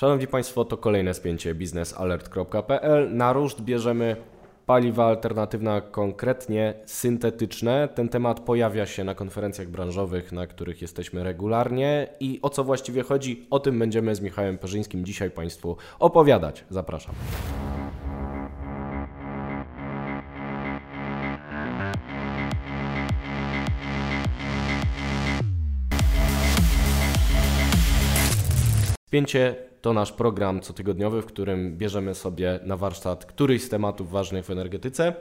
Szanowni Państwo, to kolejne spięcie biznesalert.pl. Na ruszt bierzemy paliwa alternatywne, konkretnie syntetyczne. Ten temat pojawia się na konferencjach branżowych, na których jesteśmy regularnie i o co właściwie chodzi, o tym będziemy z Michałem Perzyńskim dzisiaj Państwu opowiadać. Zapraszam. Spięcie to nasz program cotygodniowy, w którym bierzemy sobie na warsztat któryś z tematów ważnych w energetyce.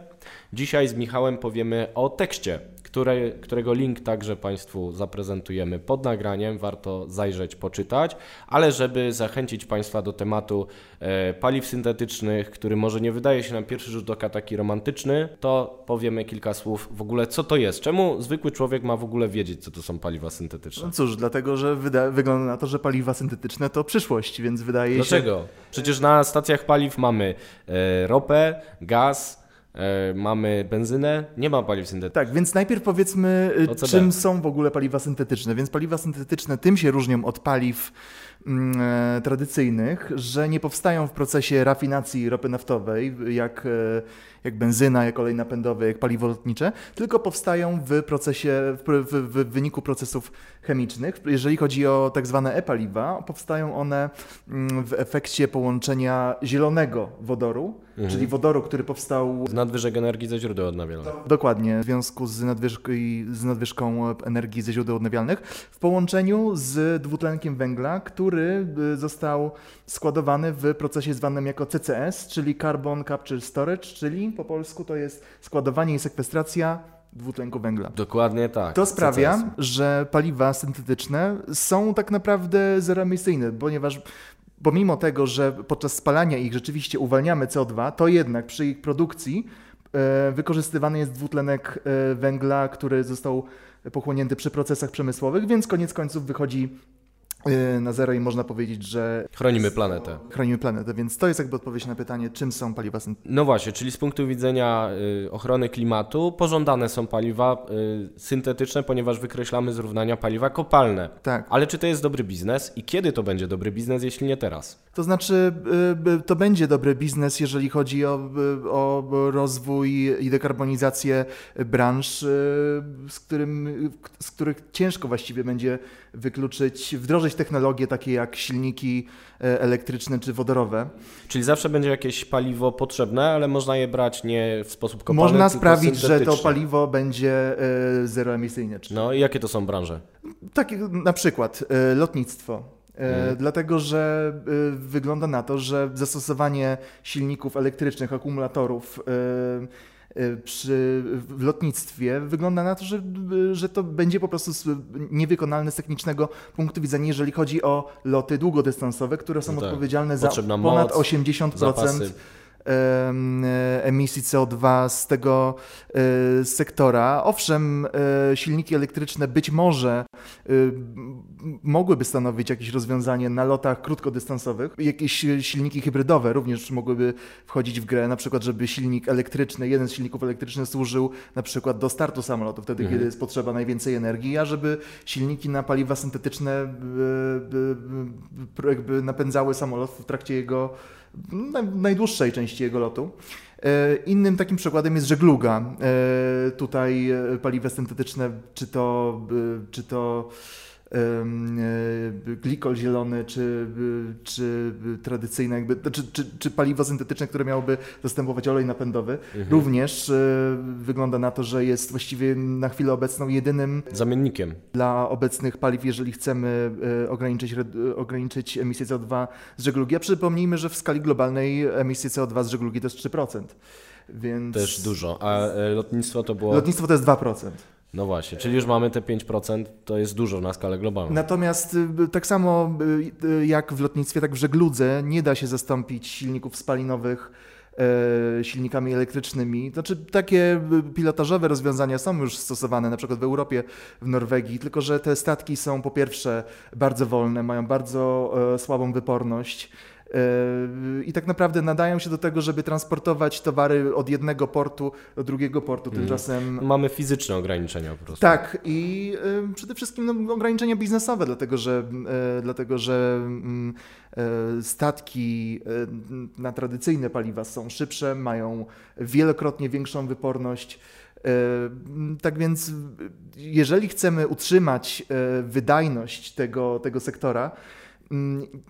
Dzisiaj z Michałem powiemy o tekście, które, którego link także Państwu zaprezentujemy pod nagraniem. Warto zajrzeć, poczytać, ale żeby zachęcić Państwa do tematu e, paliw syntetycznych, który może nie wydaje się na pierwszy rzut oka taki romantyczny, to powiemy kilka słów w ogóle, co to jest. Czemu zwykły człowiek ma w ogóle wiedzieć, co to są paliwa syntetyczne? No cóż, dlatego, że wyda- wygląda na to, że paliwa syntetyczne to przyszłość, więc wydaje Dlaczego? się... Dlaczego? Przecież na stacjach paliw mamy e, ropę, gaz, mamy benzynę, nie ma paliw syntetycznych. Tak, więc najpierw powiedzmy, y, czym są w ogóle paliwa syntetyczne. Więc paliwa syntetyczne tym się różnią od paliw e, tradycyjnych, że nie powstają w procesie rafinacji ropy naftowej, jak, e, jak benzyna, jak olej napędowy, jak paliwo lotnicze, tylko powstają w procesie, w, w, w wyniku procesów chemicznych. Jeżeli chodzi o tak zwane e-paliwa, powstają one mm, w efekcie połączenia zielonego wodoru, Mhm. czyli wodoru, który powstał Z nadwyżek energii ze źródeł odnawialnych. Dokładnie, w związku z, z nadwyżką energii ze źródeł odnawialnych, w połączeniu z dwutlenkiem węgla, który y, został składowany w procesie zwanym jako CCS, czyli Carbon Capture Storage, czyli po polsku to jest składowanie i sekwestracja dwutlenku węgla. Dokładnie tak. To sprawia, CCS. że paliwa syntetyczne są tak naprawdę zeroemisyjne, ponieważ pomimo tego, że podczas spalania ich rzeczywiście uwalniamy CO2, to jednak przy ich produkcji e, wykorzystywany jest dwutlenek e, węgla, który został pochłonięty przy procesach przemysłowych, więc koniec końców wychodzi na zero i można powiedzieć, że Chronimy planetę. chronimy planetę. Więc to jest jakby odpowiedź na pytanie, czym są paliwa syntetyczne. No właśnie, czyli z punktu widzenia y, ochrony klimatu pożądane są paliwa y, syntetyczne, ponieważ wykreślamy z równania paliwa kopalne. Tak. Ale czy to jest dobry biznes i kiedy to będzie dobry biznes, jeśli nie teraz? To znaczy, y, to będzie dobry biznes, jeżeli chodzi o, o rozwój i dekarbonizację branż, z, którym, z których ciężko właściwie będzie wykluczyć, wdrożyć technologie takie jak silniki e, elektryczne czy wodorowe. Czyli zawsze będzie jakieś paliwo potrzebne, ale można je brać nie w sposób kopalny, Można sprawić, że to paliwo będzie e, zeroemisyjne. Czy No i jakie to są branże? Tak, na przykład e, lotnictwo. Mhm. Dlatego, że wygląda na to, że zastosowanie silników elektrycznych, akumulatorów przy, w lotnictwie wygląda na to, że, że to będzie po prostu niewykonalne z technicznego punktu widzenia, jeżeli chodzi o loty długodystansowe, które są No tak. odpowiedzialne za Potrzebna ponad moc, 80% Zapasy. Em, emisji CO2 z tego e, sektora. Owszem, e, silniki elektryczne być może e, mogłyby stanowić jakieś rozwiązanie na lotach krótkodystansowych. Jakieś silniki hybrydowe również mogłyby wchodzić w grę, na przykład żeby silnik elektryczny, jeden z silników elektrycznych służył na przykład do startu samolotu, wtedy Mhm. kiedy jest potrzeba najwięcej energii, a żeby silniki na paliwa syntetyczne e, e, jakby napędzały samolot w trakcie jego najdłuższej części jego lotu. E, Innym takim przykładem jest żegluga. E, Tutaj e, paliwa syntetyczne, czy to, czy to glikol zielony, czy, e, czy tradycyjne, jakby, czy, czy, czy paliwo syntetyczne, które miałoby zastępować olej napędowy, również e, wygląda na to, że jest właściwie na chwilę obecną jedynym Zamiennikiem. dla obecnych paliw, jeżeli chcemy e, ograniczyć, ograniczyć emisję CO2 z żeglugi. A przypomnijmy, że w skali globalnej emisje CO2 z żeglugi to jest 3%. Więc Też dużo. A e, lotnictwo to było. lotnictwo to jest 2%. No właśnie, czyli już mamy te 5%, to jest dużo na skalę globalną. Natomiast y, tak samo y, y, jak w lotnictwie, tak w żegludze nie da się zastąpić silników spalinowych e, silnikami elektrycznymi. Znaczy takie pilotażowe rozwiązania są już stosowane na przykład w Europie, w Norwegii, tylko że te statki są po pierwsze bardzo wolne, mają bardzo e, słabą wyporność. I tak naprawdę nadają się do tego, żeby transportować towary od jednego portu do drugiego portu. Mhm. Tymczasem Mamy fizyczne ograniczenia po prostu. tak, i y, przede wszystkim no, ograniczenia biznesowe, dlatego że, y, dlatego, że statki na tradycyjne paliwa są szybsze, mają wielokrotnie większą wyporność. Tak więc, jeżeli chcemy utrzymać wydajność tego, tego sektora,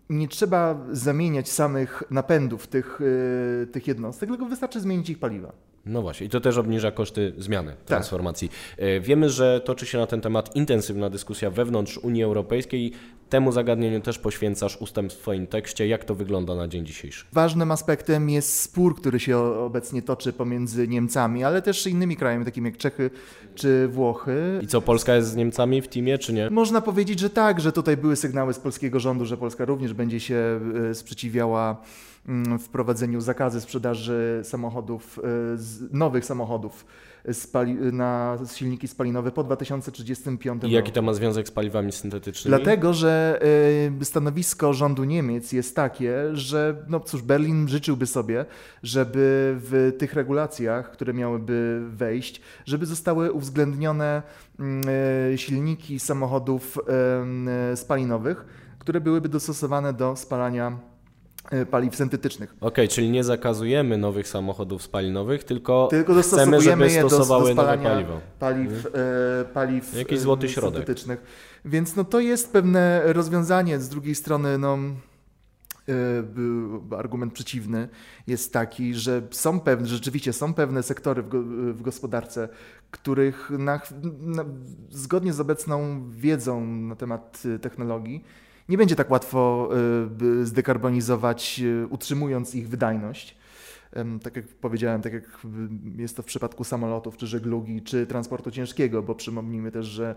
nie trzeba zamieniać samych napędów tych, y, tych jednostek, tylko wystarczy zmienić ich paliwa. No właśnie, i to też obniża koszty zmiany, transformacji. E, Wiemy, że toczy się na ten temat intensywna dyskusja wewnątrz Unii Europejskiej. Temu zagadnieniu też poświęcasz ustęp w swoim tekście. Jak to wygląda na dzień dzisiejszy? Ważnym aspektem jest spór, który się obecnie toczy pomiędzy Niemcami, ale też innymi krajami, takimi jak Czechy czy Włochy. I co, Polska jest z Niemcami w teamie, czy nie? Można powiedzieć, że tak, że tutaj były sygnały z polskiego rządu, że Polska również będzie się e, sprzeciwiała wprowadzeniu zakazu sprzedaży samochodów, e, nowych samochodów spali, na silniki spalinowe po 2035 I roku. jaki to ma związek z paliwami syntetycznymi? Dlatego, że y, stanowisko rządu Niemiec jest takie, że no cóż, Berlin życzyłby sobie, żeby w tych regulacjach, które miałyby wejść, żeby zostały uwzględnione mm, silniki samochodów spalinowych, które byłyby dostosowane do spalania paliw syntetycznych. Okej, czyli nie zakazujemy nowych samochodów spalinowych, tylko, Tylko chcemy, żeby je do, do stosowały nowe paliwo. paliw, e, paliw Jakiś e, złoty środek. syntetycznych. Więc no, to jest pewne rozwiązanie. Z drugiej strony no, e, argument przeciwny jest taki, że są pewne, rzeczywiście są pewne sektory w, go, w gospodarce, których na, na, zgodnie z obecną wiedzą na temat e, technologii nie będzie tak łatwo by zdekarbonizować, e, utrzymując ich wydajność. Tak jak powiedziałem, tak jak jest to w przypadku samolotów, czy żeglugi, czy transportu ciężkiego, bo przypomnijmy też, że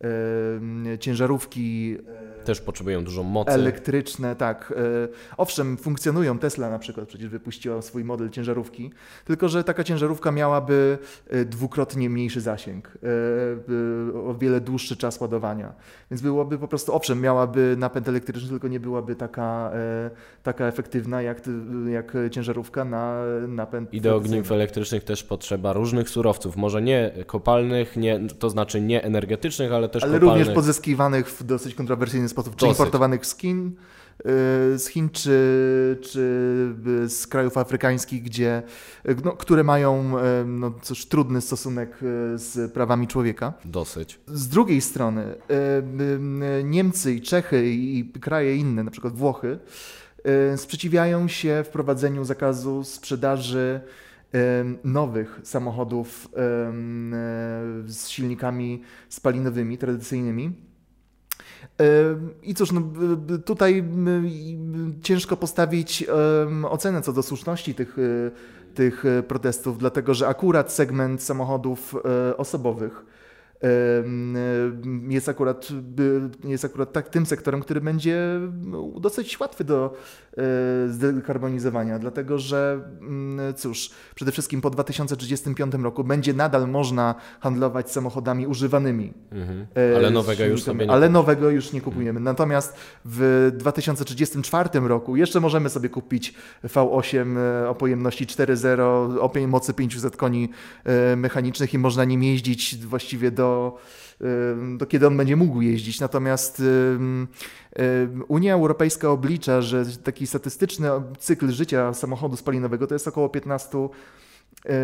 em, ciężarówki Też potrzebują dużo mocy. elektryczne, tak, e, owszem, funkcjonują. Tesla na przykład przecież wypuściła swój model ciężarówki, tylko że taka ciężarówka miałaby e, dwukrotnie mniejszy zasięg, e, o wiele dłuższy czas ładowania. Więc byłoby po prostu, owszem, miałaby napęd elektryczny, tylko nie byłaby taka, e, taka efektywna jak, jak ciężarówka na napęd I do ogniw elektrycznych też potrzeba różnych surowców, może nie kopalnych, nie, to znaczy nie energetycznych, ale też Ale kopalnych. również pozyskiwanych w dosyć kontrowersyjny sposób, czy Dosyć. importowanych z Chin, y, z Chin czy, czy y, z krajów afrykańskich, gdzie, y, no, które mają no, cóż, trudny stosunek z prawami człowieka. Dosyć. Z drugiej strony Niemcy i Czechy i kraje inne, na przykład Włochy, sprzeciwiają się wprowadzeniu zakazu sprzedaży y, nowych samochodów y, y, z silnikami spalinowymi, tradycyjnymi. Y, I cóż, no, y, y, tutaj y, y, ciężko postawić ocenę co do słuszności tych, y, tych y, protestów, dlatego że akurat segment samochodów y, osobowych y, jest akurat, jest akurat tak, tym sektorem, który będzie no, dosyć łatwy do y, zdekarbonizowania, dlatego że mm, cóż, przede wszystkim po 2035 roku będzie nadal można handlować samochodami używanymi. Mhm. E, Ale nowego już sobie nie Ale nowego już nie kupujemy. Natomiast w 2034 roku jeszcze możemy sobie kupić V8 e, o pojemności 4.0, o mocy 500 koni e, mechanicznych i można nim jeździć właściwie do, do kiedy on będzie mógł jeździć. Natomiast Unia Europejska oblicza, że taki statystyczny cykl życia samochodu spalinowego to jest około 15 e,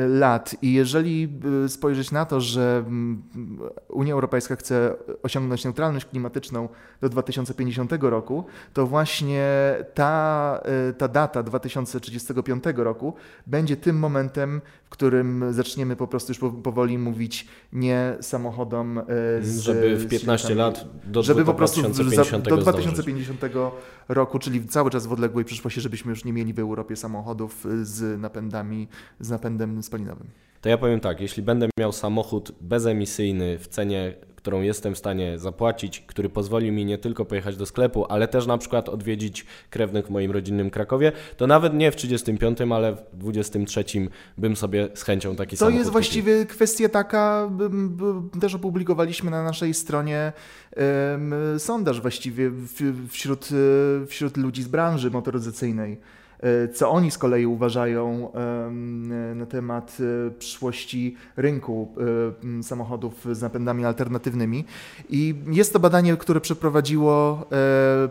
lat. I jeżeli e, spojrzeć na to, że mm, Unia Europejska chce osiągnąć neutralność klimatyczną do 2050 roku, to właśnie ta, e, ta data 2035 roku będzie tym momentem, w którym zaczniemy po prostu już po- powoli mówić nie samochodom e, z Żeby w z 15 silnikami lat do, żeby do po prostu w- za- 2050 do zdążyć. 2050 roku, czyli cały czas w odległej przyszłości, żebyśmy już nie mieli w Europie samochodów z napędami, z napędem spalinowym. To ja powiem tak, jeśli będę miał samochód bezemisyjny w cenie, którą jestem w stanie zapłacić, który pozwoli mi nie tylko pojechać do sklepu, ale też na przykład odwiedzić krewnych w moim rodzinnym Krakowie, to nawet nie w 35, ale w 23 bym sobie z chęcią taki To samochód jest kupił. właściwie kwestia taka, też opublikowaliśmy na naszej stronie sondaż właściwie wśród, wśród ludzi z branży motoryzacyjnej. E, Co oni z kolei uważają na temat e, przyszłości rynku e, samochodów z napędami alternatywnymi. I jest to badanie, które przeprowadziło,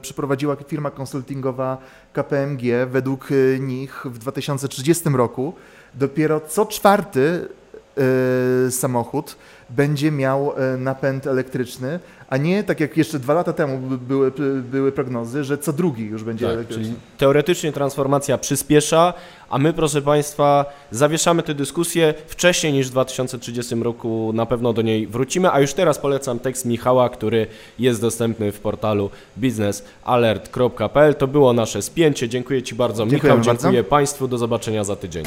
przeprowadziła firma konsultingowa KPMG. Według nich w 2030 roku dopiero co czwarty samochód będzie miał e, napęd elektryczny, a nie tak jak jeszcze dwa lata temu by- były, były prognozy, że co drugi już będzie Tak, elektryczny. czyli teoretycznie transformacja przyspiesza, a my, proszę Państwa, zawieszamy tę dyskusję wcześniej niż w 2030 roku. Na pewno do niej wrócimy, a już teraz polecam tekst Michała, który jest dostępny w portalu biznesalert.pl. To było nasze spięcie. Dziękuję Ci bardzo, Dziękujemy Michał. bardzo. Dziękuję Państwu. Do zobaczenia za tydzień.